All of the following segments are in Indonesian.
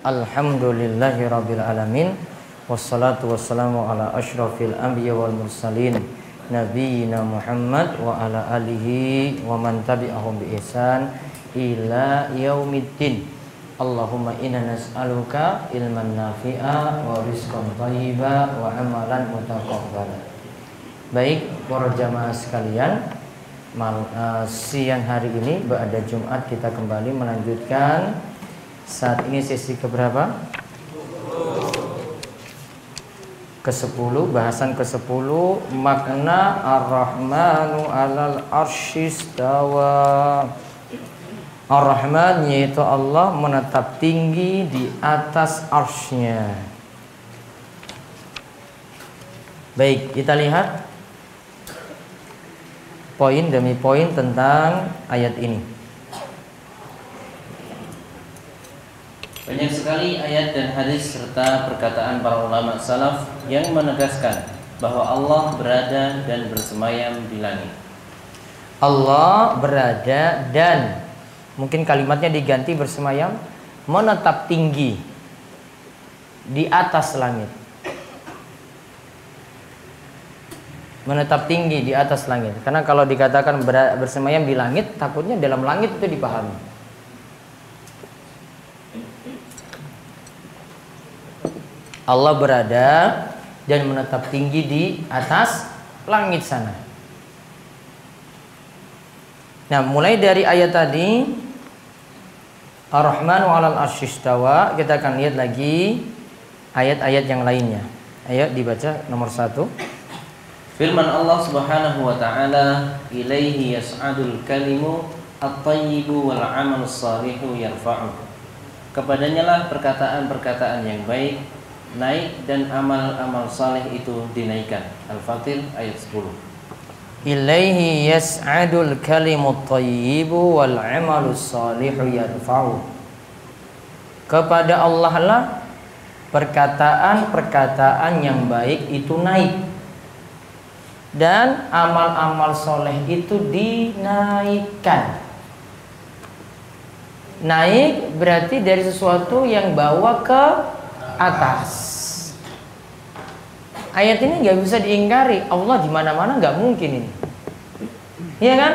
Alhamdulillahi rabbil alamin. Wassalatu wassalamu ala ashrafil anbiya wal mursalin. Nabiina Muhammad wa ala alihi wa man tabi'ahum bi ihsan ila yaumiddin. Allahumma inna nas'aluka ilman nafi'a wa rizqan thayyiba wa amalan mutaqabbala Baik para jamaah sekalian mal, uh, siang hari ini pada Jumat kita kembali melanjutkan saat ini sesi keberapa? Ke-10, bahasan ke-10 makna Ar-Rahmanu 'alal arsyistawa. Ar-Rahman yaitu Allah menetap tinggi di atas arsy-Nya. Baik, kita lihat poin demi poin tentang ayat ini. Banyak sekali ayat dan hadis serta perkataan para ulama salaf yang menegaskan bahwa Allah berada dan bersemayam di langit. Allah berada dan mungkin kalimatnya diganti bersemayam menetap tinggi di atas langit. Menetap tinggi di atas langit. Karena kalau dikatakan bersemayam di langit, takutnya dalam langit itu dipahami. Allah berada dan menetap tinggi di atas langit sana. Nah, mulai dari ayat tadi Ar-Rahman wa 'alal arsyistawa, kita akan lihat lagi ayat-ayat yang lainnya. Ayo dibaca nomor satu. Firman Allah Subhanahu wa taala, "Ilaihi yas'adul kalimu at-thayyibu wal 'amalus salihu yarfa'u." Kepadanya lah perkataan-perkataan yang baik naik dan amal-amal saleh itu dinaikkan. Al-Fatir ayat 10. Ilaihi yas'adul kalimut thayyibu wal 'amalus salihu yarfa'u. Kepada Allah lah perkataan-perkataan yang baik itu naik dan amal-amal soleh itu dinaikkan. Naik berarti dari sesuatu yang bawa ke atas. Ayat ini nggak bisa diingkari. Allah di mana-mana nggak mungkin ini. Iya kan?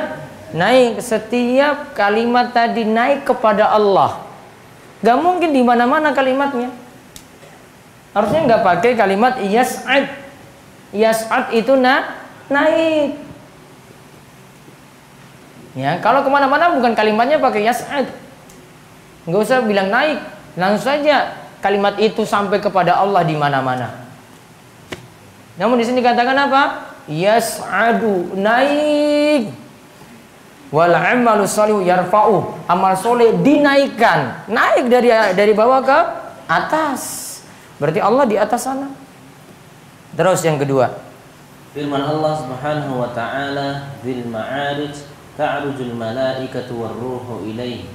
Naik setiap kalimat tadi naik kepada Allah. Gak mungkin di mana-mana kalimatnya. Harusnya nggak pakai kalimat yas'ad. Yas'ad itu na naik. Ya, kalau ke mana-mana bukan kalimatnya pakai yas'ad. Nggak usah bilang naik, langsung saja kalimat itu sampai kepada Allah di mana-mana. Namun di sini dikatakan apa? Yas'adu naik. Wal amalu salihu yarfa'u. Amal soleh dinaikkan, naik dari dari bawah ke atas. Berarti Allah di atas sana. Terus yang kedua. Firman Allah Subhanahu wa taala, "Dzil ma'arij ta'rujul malaikatu war-ruhu ilaihi."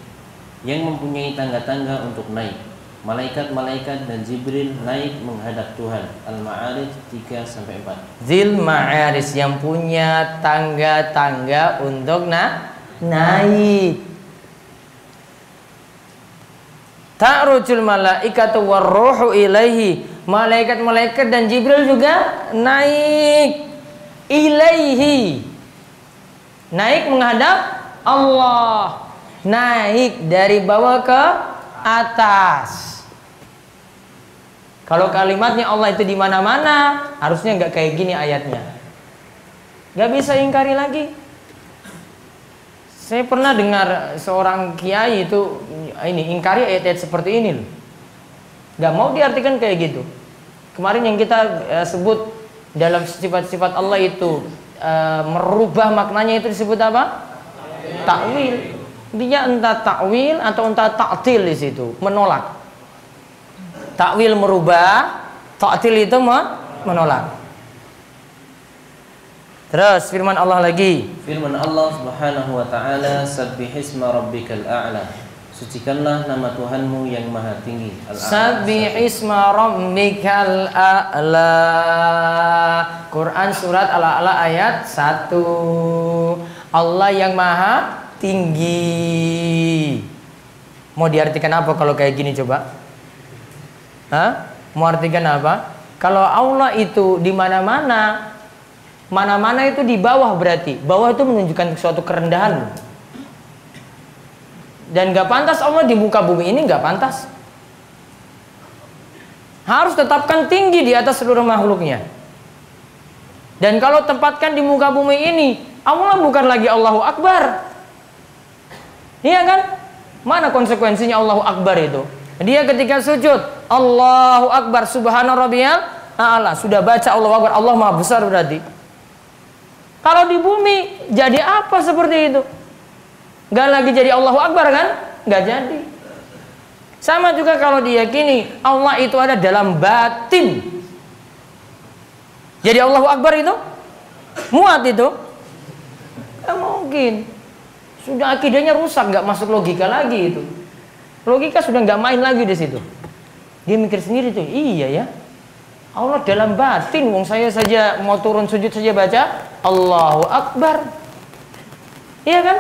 Yang mempunyai tangga-tangga untuk naik malaikat-malaikat dan Jibril naik menghadap Tuhan. Al-Ma'arij 3 sampai 4. Zil Ma'arij yang punya tangga-tangga untuk na naik. Ta'rujul malaikatu warruhu ilaihi. Malaikat-malaikat dan Jibril juga naik ilaihi. Naik menghadap Allah. Naik dari bawah ke atas. Kalau kalimatnya Allah itu di mana-mana, harusnya nggak kayak gini ayatnya. Nggak bisa ingkari lagi. Saya pernah dengar seorang kiai itu ini ingkari ayat-ayat seperti ini loh. Nggak mau diartikan kayak gitu. Kemarin yang kita uh, sebut dalam sifat-sifat Allah itu uh, merubah maknanya itu disebut apa? Takwil. Dia entah takwil atau entah taktil di situ, menolak takwil merubah, ta'til itu menolak. Terus firman Allah lagi. Firman Allah Subhanahu wa taala, "Sabbihisma rabbikal a'la." Sucikanlah nama Tuhanmu yang maha tinggi. Sabbihisma rabbikal a'la. Quran surat Al-A'la ayat 1. Allah yang maha tinggi. Mau diartikan apa kalau kayak gini coba? Hah? Mengartikan apa? Kalau Allah itu di mana-mana, mana-mana itu di bawah berarti. Bawah itu menunjukkan suatu kerendahan. Dan gak pantas Allah di muka bumi ini gak pantas. Harus tetapkan tinggi di atas seluruh makhluknya. Dan kalau tempatkan di muka bumi ini, Allah bukan lagi Allahu Akbar. Iya kan? Mana konsekuensinya Allahu Akbar itu? Dia ketika sujud, Allahu Akbar subhana rabbiyal a'la. Sudah baca Allahu Akbar, Allah Maha besar berarti. Kalau di bumi jadi apa seperti itu? Gak lagi jadi Allahu Akbar kan? Gak jadi. Sama juga kalau diyakini Allah itu ada dalam batin. Jadi Allahu Akbar itu muat itu? Gak mungkin. Sudah akidahnya rusak, nggak masuk logika lagi itu. Logika sudah nggak main lagi di situ. Dia mikir sendiri tuh, iya ya. Allah dalam batin, wong saya saja mau turun sujud saja baca Allahu Akbar. Iya kan?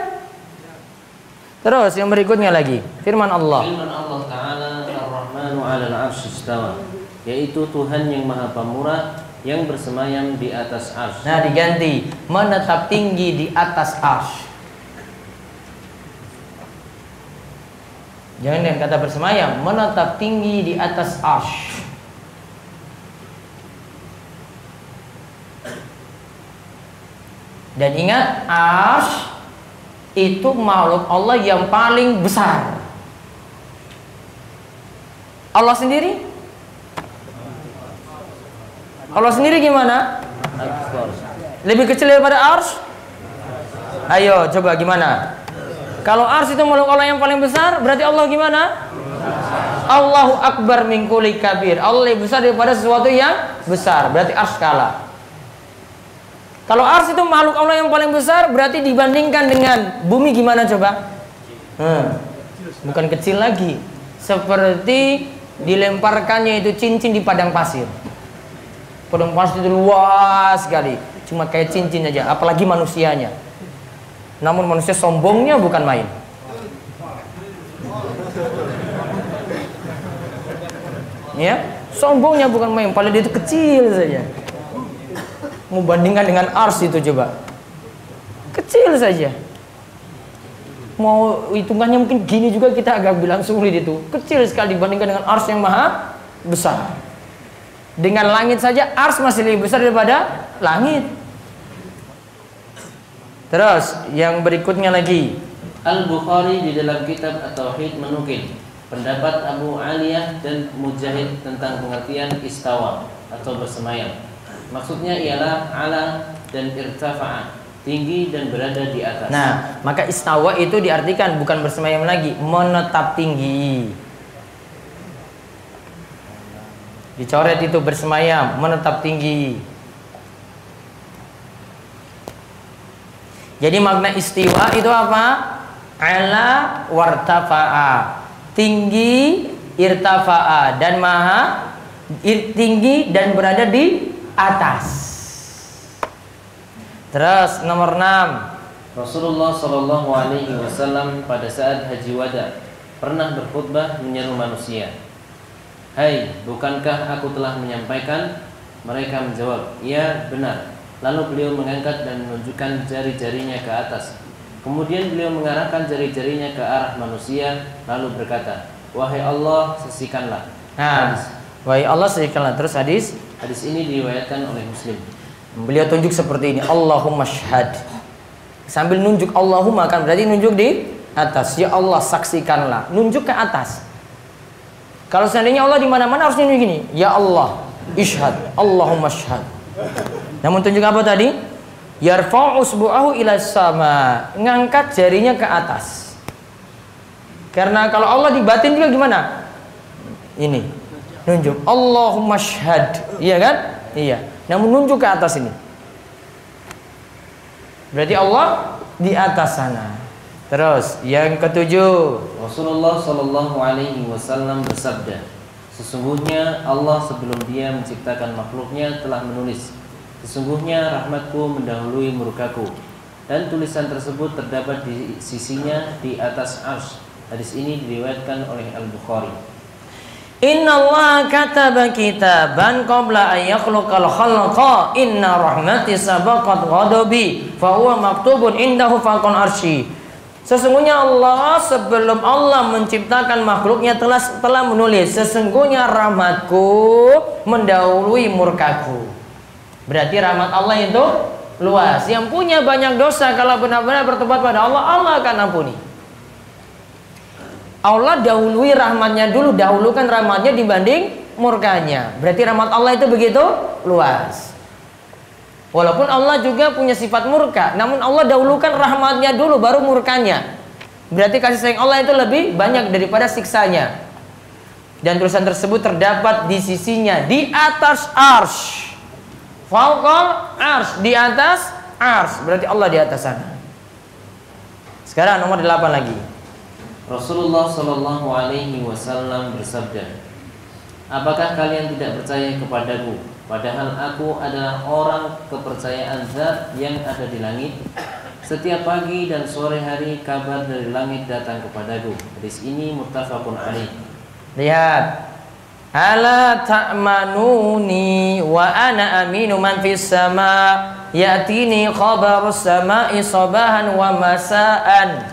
Terus yang berikutnya lagi, firman Allah. Firman Allah Taala Ar-Rahmanu 'alal 'arsy istawa, yaitu Tuhan yang Maha Pemurah yang bersemayam di atas ars. Nah, diganti menetap tinggi di atas ars. Jangan dengan kata bersemayam, menetap tinggi di atas ars. Dan ingat, ars itu makhluk Allah yang paling besar. Allah sendiri? Allah sendiri gimana? Lebih kecil daripada ars? Ayo coba gimana? Kalau ars itu makhluk Allah yang paling besar, berarti Allah gimana? Allahu Akbar min kulli kabir. Allah lebih besar daripada sesuatu yang besar. Berarti ars kalah. Kalau ars itu makhluk Allah yang paling besar, berarti dibandingkan dengan bumi gimana coba? Hmm, bukan kecil lagi. Seperti dilemparkannya itu cincin di padang pasir. Padang pasir itu luas sekali. Cuma kayak cincin aja, apalagi manusianya. Namun manusia sombongnya bukan main. Ya, sombongnya bukan main, padahal dia itu kecil saja. Mau bandingkan dengan ars itu coba. Kecil saja. Mau hitungannya mungkin gini juga kita agak bilang sulit itu. Kecil sekali dibandingkan dengan ars yang maha besar. Dengan langit saja ars masih lebih besar daripada langit terus yang berikutnya lagi Al-Bukhari di dalam kitab At-Tauhid menukil pendapat Abu Aliyah dan Mujahid tentang pengertian istawa atau bersemayam Maksudnya ialah ala dan irtafa'a tinggi dan berada di atas. Nah, maka istawa itu diartikan bukan bersemayam lagi, menetap tinggi. Dicoret itu bersemayam, menetap tinggi. Jadi makna istiwa itu apa? Ala wartafa'a. Tinggi, irtafa'a dan maha tinggi dan berada di atas. Terus nomor 6. Rasulullah Shallallahu alaihi wasallam pada saat haji wada pernah berkhutbah menyeru manusia. Hai, bukankah aku telah menyampaikan? Mereka menjawab, "Ya, benar." Lalu beliau mengangkat dan menunjukkan jari-jarinya ke atas. Kemudian beliau mengarahkan jari-jarinya ke arah manusia lalu berkata, "Wahai Allah, sesikanlah." Nah, wahai Allah sesikanlah. Terus hadis Hadis ini diriwayatkan oleh Muslim. Beliau tunjuk seperti ini, Allahumma syhad. Sambil nunjuk Allahumma kan berarti nunjuk di atas. Ya Allah saksikanlah, nunjuk ke atas. Kalau seandainya Allah di mana-mana harus nunjuk gini, ya Allah, ishad, Allahumma syhad. Namun tunjuk apa tadi? Yarfa'u usbu'ahu ila sama, ngangkat jarinya ke atas. Karena kalau Allah di batin juga gimana? Ini, nunjuk. Allahumma syhad iya kan? Iya. Namun nunjuk ke atas ini. Berarti Allah di atas sana. Terus yang ketujuh. Rasulullah Shallallahu Alaihi Wasallam bersabda sesungguhnya Allah sebelum dia menciptakan makhluknya telah menulis sesungguhnya rahmatku mendahului murkaku dan tulisan tersebut terdapat di sisinya di atas ars. Hadis ini diriwayatkan oleh Al Bukhari Inna Allah kataba kitaban qabla an khalqa. Inna rahmati sabaqat ghadabi fa huwa maktubun indahu faqan arsy. Sesungguhnya Allah sebelum Allah menciptakan makhluknya telah telah menulis sesungguhnya rahmatku mendahului murkaku. Berarti rahmat Allah itu luas. Yang punya banyak dosa kalau benar-benar bertobat pada Allah, Allah akan ampuni. Allah dahului rahmatnya dulu, dahulukan rahmatnya dibanding murkanya. Berarti rahmat Allah itu begitu luas. Walaupun Allah juga punya sifat murka, namun Allah dahulukan rahmatnya dulu, baru murkanya. Berarti kasih sayang Allah itu lebih banyak daripada siksanya. Dan tulisan tersebut terdapat di sisinya di atas ars. Fauqal ars, di atas ars. Berarti Allah di atas sana. Sekarang nomor 8 lagi. Rasulullah Shallallahu Alaihi Wasallam bersabda, Apakah kalian tidak percaya kepadaku? Padahal aku adalah orang kepercayaan zat yang ada di langit. Setiap pagi dan sore hari kabar dari langit datang kepadaku. Hadis ini muttafaqun alaih. Lihat. Ala ta'manuni wa ana aminu man fis sama ya'tini khabarus sama'i sabahan wa masaan.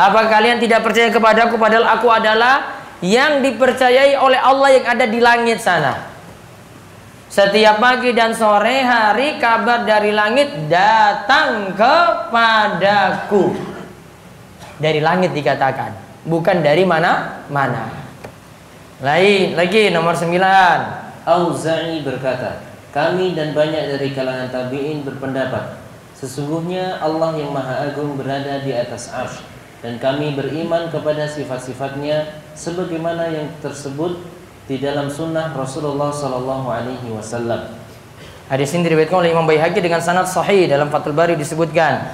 Apa kalian tidak percaya kepadaku padahal aku adalah yang dipercayai oleh Allah yang ada di langit sana. Setiap pagi dan sore hari kabar dari langit datang kepadaku. Dari langit dikatakan, bukan dari mana? Lain lagi nomor 9. Auza'i berkata, kami dan banyak dari kalangan tabi'in berpendapat, sesungguhnya Allah yang Maha Agung berada di atas arsy dan kami beriman kepada sifat-sifatnya sebagaimana yang tersebut di dalam sunnah Rasulullah Sallallahu Alaihi Wasallam. Hadis ini diriwayatkan oleh Imam Baihaqi dengan sanad sahih dalam Fathul Bari disebutkan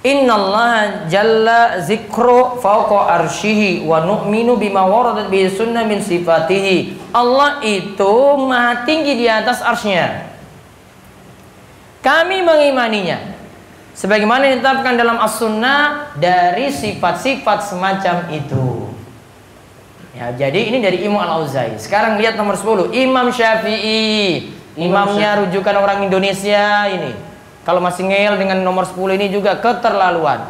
Inna Allah jalla zikru fauqa arshihi wa nu'minu bima waradat bihi sunnah min sifatihi. Allah itu maha tinggi di atas arsnya. Kami mengimaninya sebagaimana ditetapkan dalam as-sunnah dari sifat-sifat semacam itu. Ya, jadi ini dari Imam Al-Auza'i. Sekarang lihat nomor 10, Imam Syafi'i. Imamnya rujukan orang Indonesia ini. Kalau masih ngeyel dengan nomor 10 ini juga keterlaluan.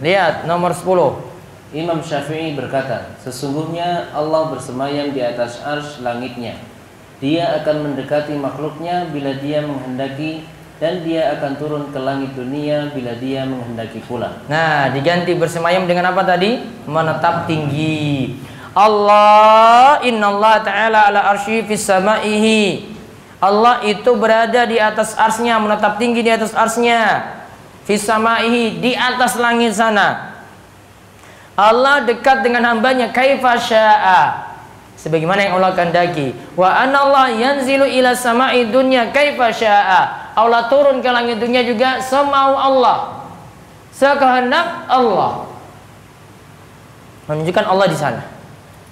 Lihat nomor 10. Imam Syafi'i berkata, sesungguhnya Allah bersemayam di atas ars langitnya. Dia akan mendekati makhluknya bila dia menghendaki dan dia akan turun ke langit dunia bila dia menghendaki pulang. Nah, diganti bersemayam dengan apa tadi? Menetap tinggi. Allah innallaha ta'ala ala arsy fis samaihi. Allah itu berada di atas arsnya, menetap tinggi di atas arsnya. Fis samaihi, di atas langit sana. Allah dekat dengan hambanya kaifa syaa. Sebagaimana yang Allah kehendaki. Wa anallah yanzilu ila sama'i dunya kaifa syaa Allah turun ke langit dunia juga semau Allah. Sekehendak Allah. Menunjukkan Allah di sana.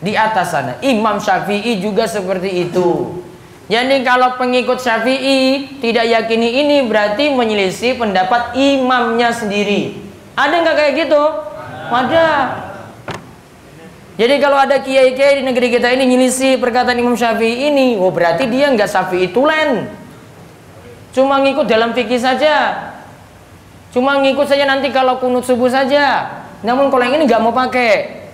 Di atas sana. Imam Syafi'i juga seperti itu. Jadi kalau pengikut Syafi'i tidak yakini ini berarti menyelisih pendapat imamnya sendiri. Ada nggak kayak gitu? Ada. Jadi kalau ada kiai-kiai di negeri kita ini nyelisih perkataan Imam Syafi'i ini, oh berarti dia nggak Syafi'i tulen. Cuma ngikut dalam fikih saja. Cuma ngikut saja nanti kalau kunut subuh saja. Namun kalau yang ini nggak mau pakai.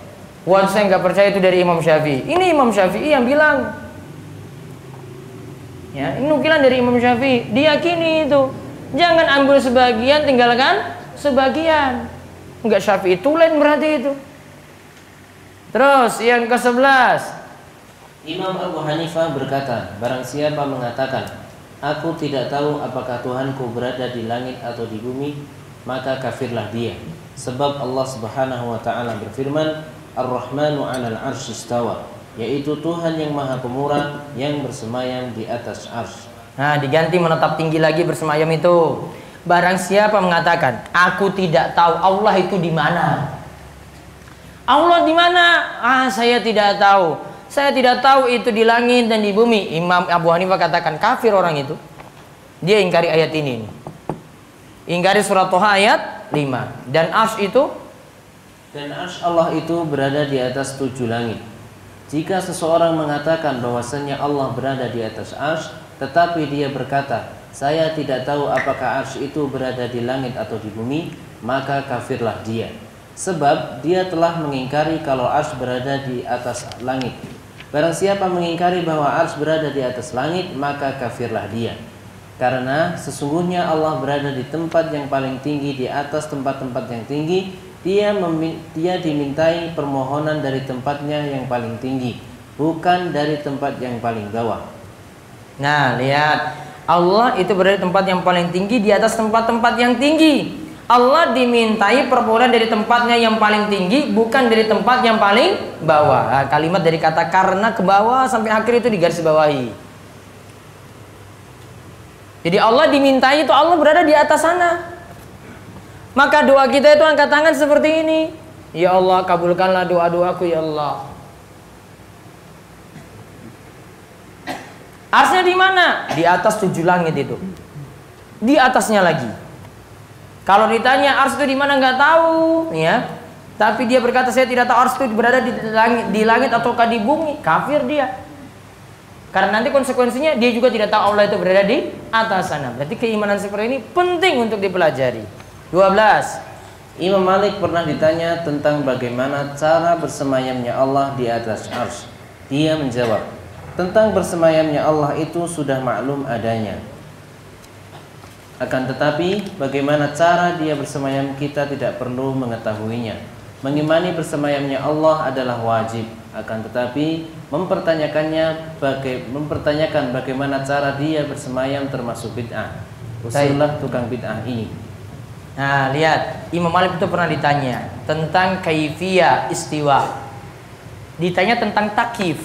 Wah saya nggak percaya itu dari Imam Syafi'i. Ini Imam Syafi'i yang bilang. Ya, ini nukilan dari Imam Syafi'i. Diyakini itu. Jangan ambil sebagian, tinggalkan sebagian. Enggak Syafi'i tulen berarti itu. Terus yang ke-11. Imam Abu Hanifah berkata, barang siapa mengatakan Aku tidak tahu apakah Tuhanku berada di langit atau di bumi, maka kafirlah dia. Sebab Allah Subhanahu wa taala berfirman, Ar-Rahmanu 'alal 'arsy istawa, yaitu Tuhan yang Maha Pemurah yang bersemayam di atas ars. Nah, diganti menetap tinggi lagi bersemayam itu. Barang siapa mengatakan, "Aku tidak tahu Allah itu di mana." Allah di mana? Ah, saya tidak tahu. Saya tidak tahu itu di langit dan di bumi. Imam Abu Hanifah katakan kafir orang itu. Dia ingkari ayat ini. Ingkari surat Toha ayat 5. Dan ars itu dan ars Allah itu berada di atas tujuh langit. Jika seseorang mengatakan bahwasanya Allah berada di atas ars, tetapi dia berkata, saya tidak tahu apakah ars itu berada di langit atau di bumi, maka kafirlah dia. Sebab dia telah mengingkari kalau ars berada di atas langit. Barang siapa mengingkari bahwa ars berada di atas langit, maka kafirlah dia. Karena sesungguhnya Allah berada di tempat yang paling tinggi di atas tempat-tempat yang tinggi dia dia dimintai permohonan dari tempatnya yang paling tinggi, bukan dari tempat yang paling bawah. Nah, lihat. Allah itu berada di tempat yang paling tinggi di atas tempat-tempat yang tinggi. Allah dimintai permohonan dari tempatnya yang paling tinggi bukan dari tempat yang paling bawah. Nah, kalimat dari kata karena ke bawah sampai akhir itu digaris bawahi. Jadi Allah dimintai itu Allah berada di atas sana. Maka doa kita itu angkat tangan seperti ini. Ya Allah, kabulkanlah doa-doaku ya Allah. Arsnya di mana? Di atas tujuh langit itu. Di atasnya lagi. Kalau ditanya ars itu di mana nggak tahu, ya. Tapi dia berkata saya tidak tahu ars itu berada di langit, di langit ataukah di bumi. Kafir dia. Karena nanti konsekuensinya dia juga tidak tahu Allah itu berada di atas sana. Berarti keimanan seperti ini penting untuk dipelajari. 12. Imam Malik pernah ditanya tentang bagaimana cara bersemayamnya Allah di atas ars. Dia menjawab, tentang bersemayamnya Allah itu sudah maklum adanya. Akan tetapi, bagaimana cara dia bersemayam kita tidak perlu mengetahuinya. Mengimani bersemayamnya Allah adalah wajib. Akan tetapi, mempertanyakannya baga mempertanyakan bagaimana cara dia bersemayam termasuk bid'ah. Usullah tukang bid'ah ini. Nah, lihat, Imam Malik itu pernah ditanya tentang kaifiyah istiwa. Ditanya tentang takif.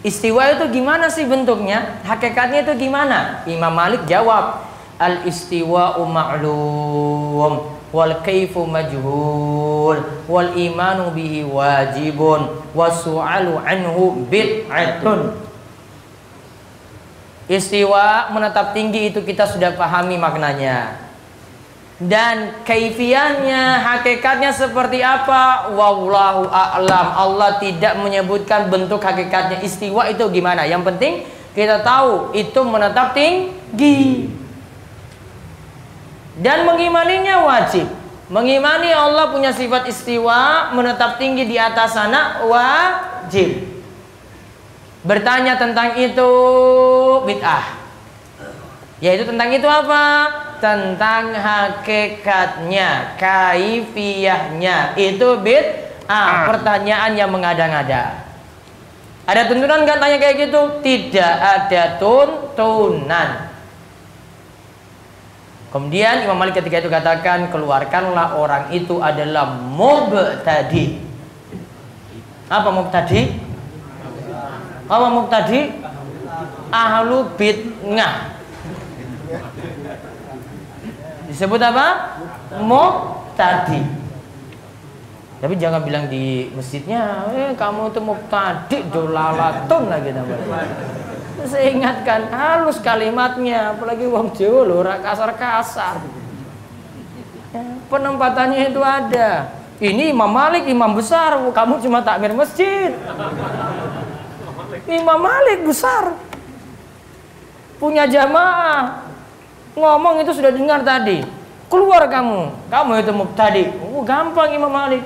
Istiwa itu gimana sih bentuknya? Hakikatnya itu gimana? Imam Malik jawab, al istiwa ma'lum wal kaifu majhul wal imanu bihi wajibun wasu'alu anhu bid'atun. Istiwa menetap tinggi itu kita sudah pahami maknanya dan kaifiahnya, hakikatnya seperti apa? Wallahu a'lam. Allah tidak menyebutkan bentuk hakikatnya istiwa itu gimana. Yang penting kita tahu itu menetap tinggi. Dan mengimaninya wajib. Mengimani Allah punya sifat istiwa, menetap tinggi di atas sana wajib. Bertanya tentang itu bid'ah. Yaitu tentang itu apa? Tentang hakikatnya, kaifiyahnya. Itu bid ah, pertanyaan yang mengada-ngada. Ada tuntunan nggak tanya kayak gitu? Tidak ada tuntunan. Kemudian Imam Malik ketika itu katakan keluarkanlah orang itu adalah mubtadi. Apa mubtadi? Apa mubtadi? Ahlu bid'ah Disebut apa? Muqtadi. Tapi jangan bilang di masjidnya, eh kamu itu muqtadi dolalatun lagi namanya. Saya ingatkan halus kalimatnya, apalagi wong Jawa lho kasar-kasar. Ya, penempatannya itu ada. Ini Imam Malik, imam besar, kamu cuma takmir masjid. Imam Malik besar. Punya jamaah, ngomong itu sudah dengar tadi. Keluar kamu, kamu itu tadi. Oh, gampang Imam Malik.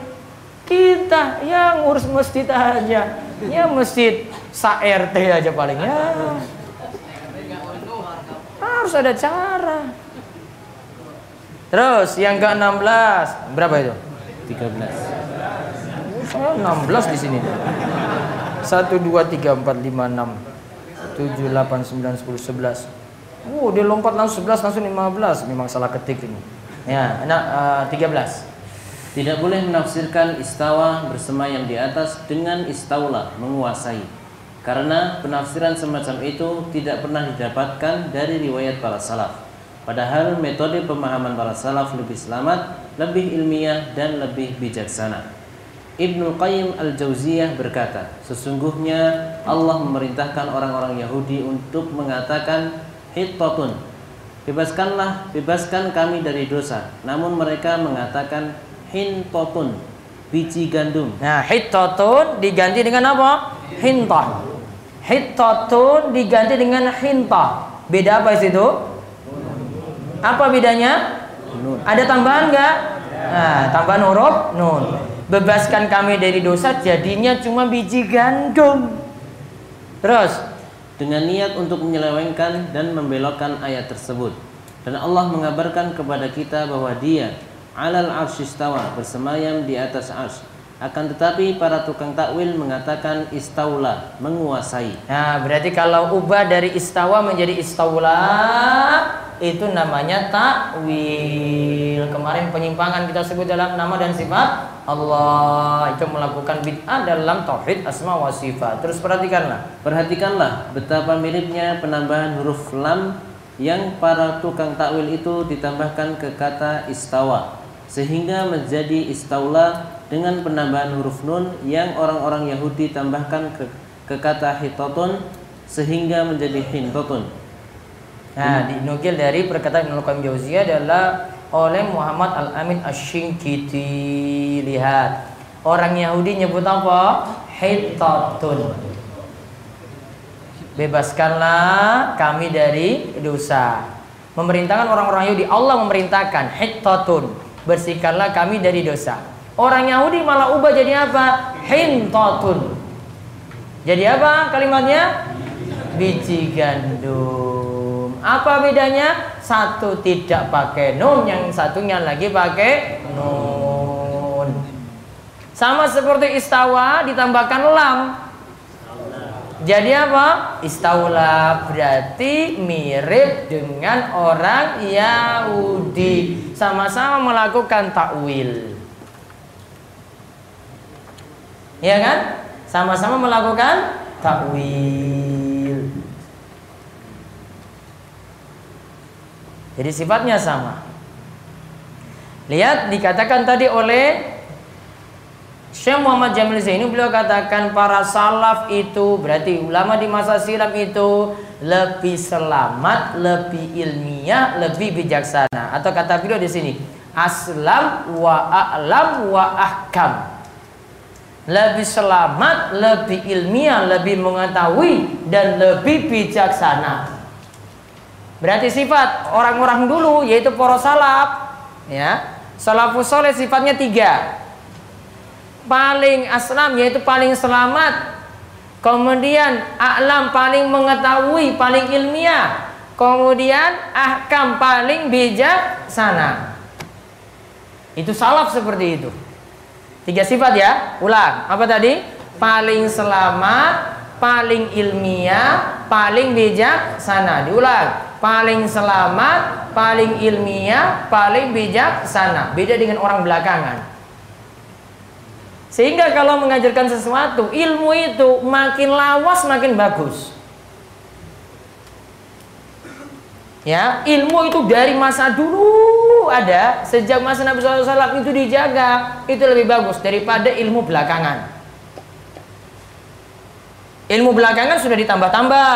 Kita ya ngurus masjid aja. Ya masjid sa RT aja paling ya. Harus ada cara. Terus yang ke-16, berapa itu? 13. Saya 16 di sini. 1 2 3 4 5 6 7 8 9 10 11 Oh, dia lompat langsung 11 langsung 15. Memang salah ketik ini. Ya, anak uh, 13. Tidak boleh menafsirkan istawa bersemayam di atas dengan istaula menguasai. Karena penafsiran semacam itu tidak pernah didapatkan dari riwayat para salaf. Padahal metode pemahaman para salaf lebih selamat, lebih ilmiah dan lebih bijaksana. Ibnu Qayyim al-Jauziyah berkata, sesungguhnya Allah memerintahkan orang-orang Yahudi untuk mengatakan hittatun bebaskanlah bebaskan kami dari dosa namun mereka mengatakan hintotun biji gandum. Nah, hittatun diganti dengan apa? Hintah. Hittatun diganti dengan hintah. Beda apa itu? Apa bedanya? Nun. Ada tambahan nggak? Nah, tambahan huruf nun. Bebaskan kami dari dosa jadinya cuma biji gandum. Terus dengan niat untuk menyelewengkan dan membelokkan ayat tersebut. Dan Allah mengabarkan kepada kita bahwa Dia alal arsyistawa bersemayam di atas ars. Akan tetapi para tukang takwil mengatakan istaula, menguasai. Nah, berarti kalau ubah dari istawa menjadi istaula itu namanya takwil. Kemarin penyimpangan kita sebut dalam nama dan sifat Allah itu melakukan bid'ah dalam tauhid asma wa sifat. Terus perhatikanlah. Perhatikanlah betapa miripnya penambahan huruf lam yang para tukang takwil itu ditambahkan ke kata istawa sehingga menjadi istaula dengan penambahan huruf nun yang orang-orang Yahudi tambahkan ke, ke kata hitotun sehingga menjadi hintotun. Nah, dinukil dari perkataan Ibnu Qayyim Jauziyah adalah oleh Muhammad Al-Amin Asy-Syinkiti. Lihat, orang Yahudi nyebut apa? Hitotun. Bebaskanlah kami dari dosa. Memerintahkan orang-orang Yahudi, Allah memerintahkan hitotun. Bersihkanlah kami dari dosa. Orang Yahudi malah ubah jadi apa? Hintatun. Jadi apa kalimatnya? Biji gandum. Apa bedanya? Satu tidak pakai nun, yang satunya lagi pakai nun. Sama seperti istawa ditambahkan lam. Jadi apa? Istaula berarti mirip dengan orang Yahudi. Sama-sama melakukan takwil. Ya kan? Sama-sama melakukan takwil. Jadi sifatnya sama. Lihat dikatakan tadi oleh Syekh Muhammad Jamil Zaini beliau katakan para salaf itu berarti ulama di masa silam itu lebih selamat, lebih ilmiah, lebih bijaksana. Atau kata beliau di sini, aslam wa a'lam wa ahkam lebih selamat, lebih ilmiah, lebih mengetahui dan lebih bijaksana. Berarti sifat orang-orang dulu yaitu para salaf, ya. Salafus soleh sifatnya tiga. Paling aslam yaitu paling selamat. Kemudian a'lam paling mengetahui, paling ilmiah. Kemudian ahkam paling bijaksana. Itu salaf seperti itu. Tiga sifat ya. Ulang. Apa tadi? Paling selamat, paling ilmiah, paling bijaksana. Diulang. Paling selamat, paling ilmiah, paling bijaksana. Beda dengan orang belakangan. Sehingga kalau mengajarkan sesuatu, ilmu itu makin lawas makin bagus. Ya, ilmu itu dari masa dulu ada, sejak masa Nabi SAW itu dijaga, itu lebih bagus daripada ilmu belakangan. Ilmu belakangan sudah ditambah-tambah.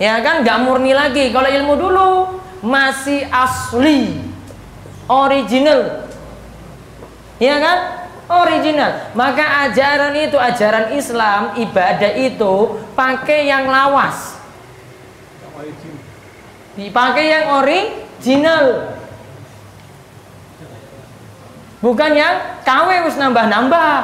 Ya kan, nggak murni lagi. Kalau ilmu dulu masih asli, original. Ya kan? Original. Maka ajaran itu, ajaran Islam, ibadah itu pakai yang lawas dipakai yang original. Bukan yang KW harus nambah-nambah.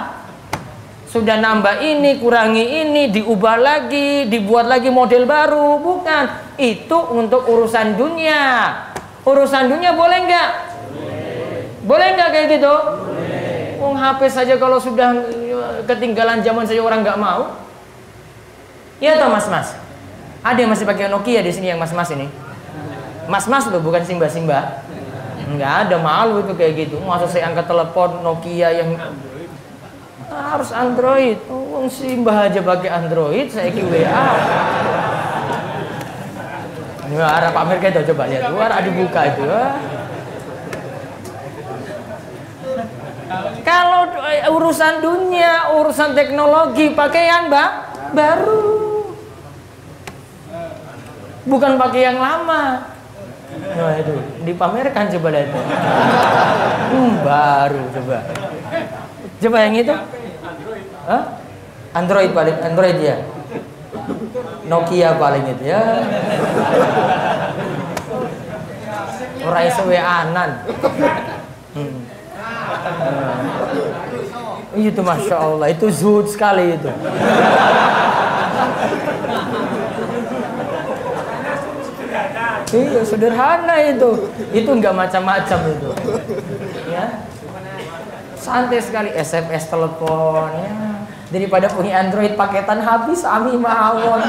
Sudah nambah ini kurangi ini diubah lagi dibuat lagi model baru. Bukan. Itu untuk urusan dunia. Urusan dunia boleh nggak? Boleh. Nggak kayak gitu? Wong HP saja kalau sudah ketinggalan zaman saja orang nggak mau. Ya toh mas mas ada yang masih pakai Nokia di sini yang mas mas ini mas-mas loh bukan simba-simba. Nggak ada malu itu kayak gitu. Masa saya angkat telepon Nokia yang harus Android. Oh, simba aja pakai Android saya ki WA ini arah Pak Mir itu coba lihat. Luar ada buka itu kalau eh, urusan dunia urusan teknologi pakai yang mbak baru. Bukan pakai yang lama Itu dipamerkan coba lihat. Hmm, baru coba. Coba yang itu. Hah? Android paling Android ya. Nokia paling itu ya. Orang sewe anan. Hmm. Nah. Itu masya Allah, itu zuhud sekali itu. Iya sederhana itu, itu nggak macam-macam itu. Ya, santai sekali SMS telepon ya. Daripada punya Android paketan habis, ami mawon.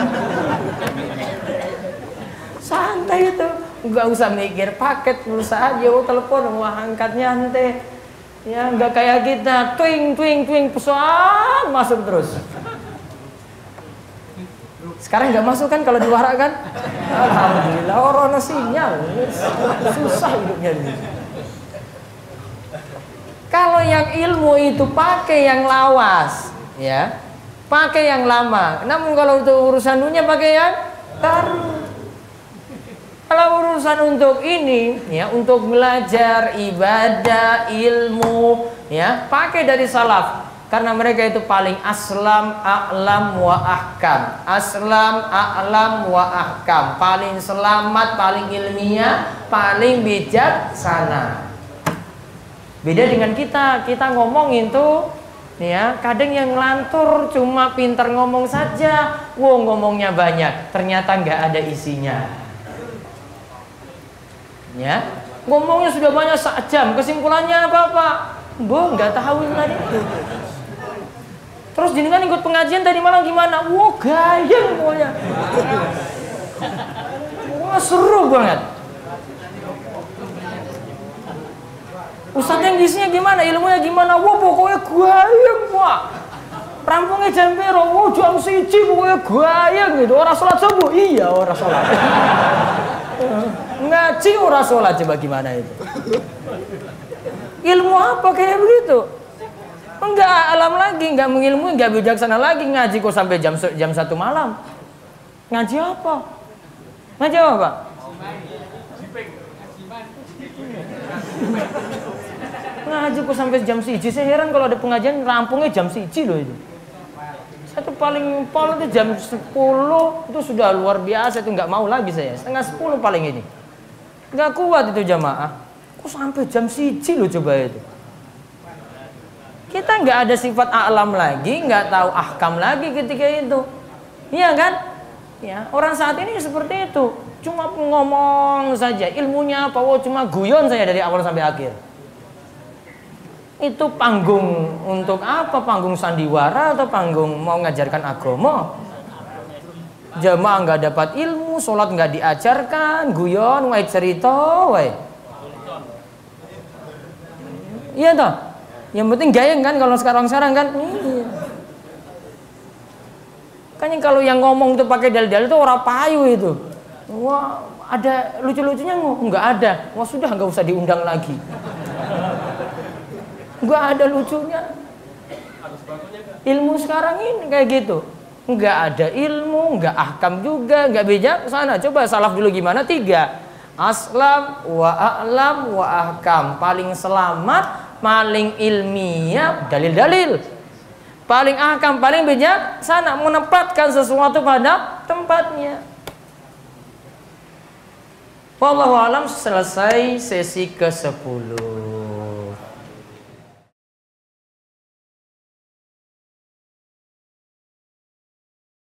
Santai itu, nggak usah mikir paket, pulsa aja, oh, telepon, wah angkatnya ante. Ya nggak kayak kita, twing twing twing pesan masuk terus. Sekarang nggak masuk kan kalau diwarak kan? Alhamdulillah orang sinyal. Susah hidupnya ini. Kalau yang ilmu itu pakai yang lawas, ya, pakai yang lama. Namun kalau untuk urusan dunia pakai yang baru. Kalau urusan untuk ini, ya, untuk belajar ibadah, ilmu, ya, pakai dari salaf karena mereka itu paling aslam a'lam wa ahkam. Aslam a'lam wa ahkam. Paling selamat paling ilmiah paling bijaksana. Beda dengan kita. Kita ngomong itu ya kadang yang ngelantur cuma pintar ngomong saja. Wow ngomongnya banyak. Ternyata nggak ada isinya. Ya ngomongnya sudah banyak sak jam kesimpulannya apa pak? Bu, nggak tahu tadi Terus jenengan ikut pengajian tadi malam gimana? Wah gayeng pokoknya. Wah seru banget. Ustadz yang isinya gimana? Ilmunya gimana? Wah pokoknya gayeng wah. Rampungnya jam piro? Wah jam siji pokoknya gayeng gitu. Orang sholat subuh? Iya orang sholat. Ngaji orang sholat coba gimana itu? Ilmu apa kayak begitu? Enggak alam lagi, enggak mengilmui, enggak bijaksana lagi ngaji kok sampai jam jam satu malam. Ngaji apa? Ngaji apa? Ngaji kok sampai jam siji. Saya heran kalau ada pengajian rampungnya jam siji loh itu. Satu paling paling itu jam 10 itu sudah luar biasa itu nggak mau lagi saya. Setengah 10 paling ini. Nggak kuat itu jamaah. Kok sampai jam siji loh coba itu. Kita nggak ada sifat alam lagi, nggak tahu ahkam lagi ketika itu. Iya kan? Ya, orang saat ini seperti itu. Cuma ngomong saja, ilmunya apa? Oh, cuma guyon saya dari awal sampai akhir. Itu panggung untuk apa? Panggung sandiwara atau panggung mau ngajarkan agama? Jamaah nggak dapat ilmu, sholat nggak diajarkan, guyon, wae cerita, wae. Iya toh? Yang penting gayeng kan kalau sekarang-sekarang kan. Iya. Kan kalau yang ngomong tuh pakai dalil-dalil itu orang payu itu. Wah, ada lucu-lucunya nggak ada. Wah sudah nggak usah diundang lagi. Nggak ada lucunya. Ilmu sekarang ini kayak gitu. Nggak ada ilmu, nggak ahkam juga, nggak bijak sana. Coba salaf dulu gimana? Tiga. Aslam, wa a'lam, wa ahkam. Paling selamat, paling ilmiah dalil-dalil. Paling akam paling bijak sana menempatkan sesuatu pada tempatnya. Wallahu alam selesai sesi ke-10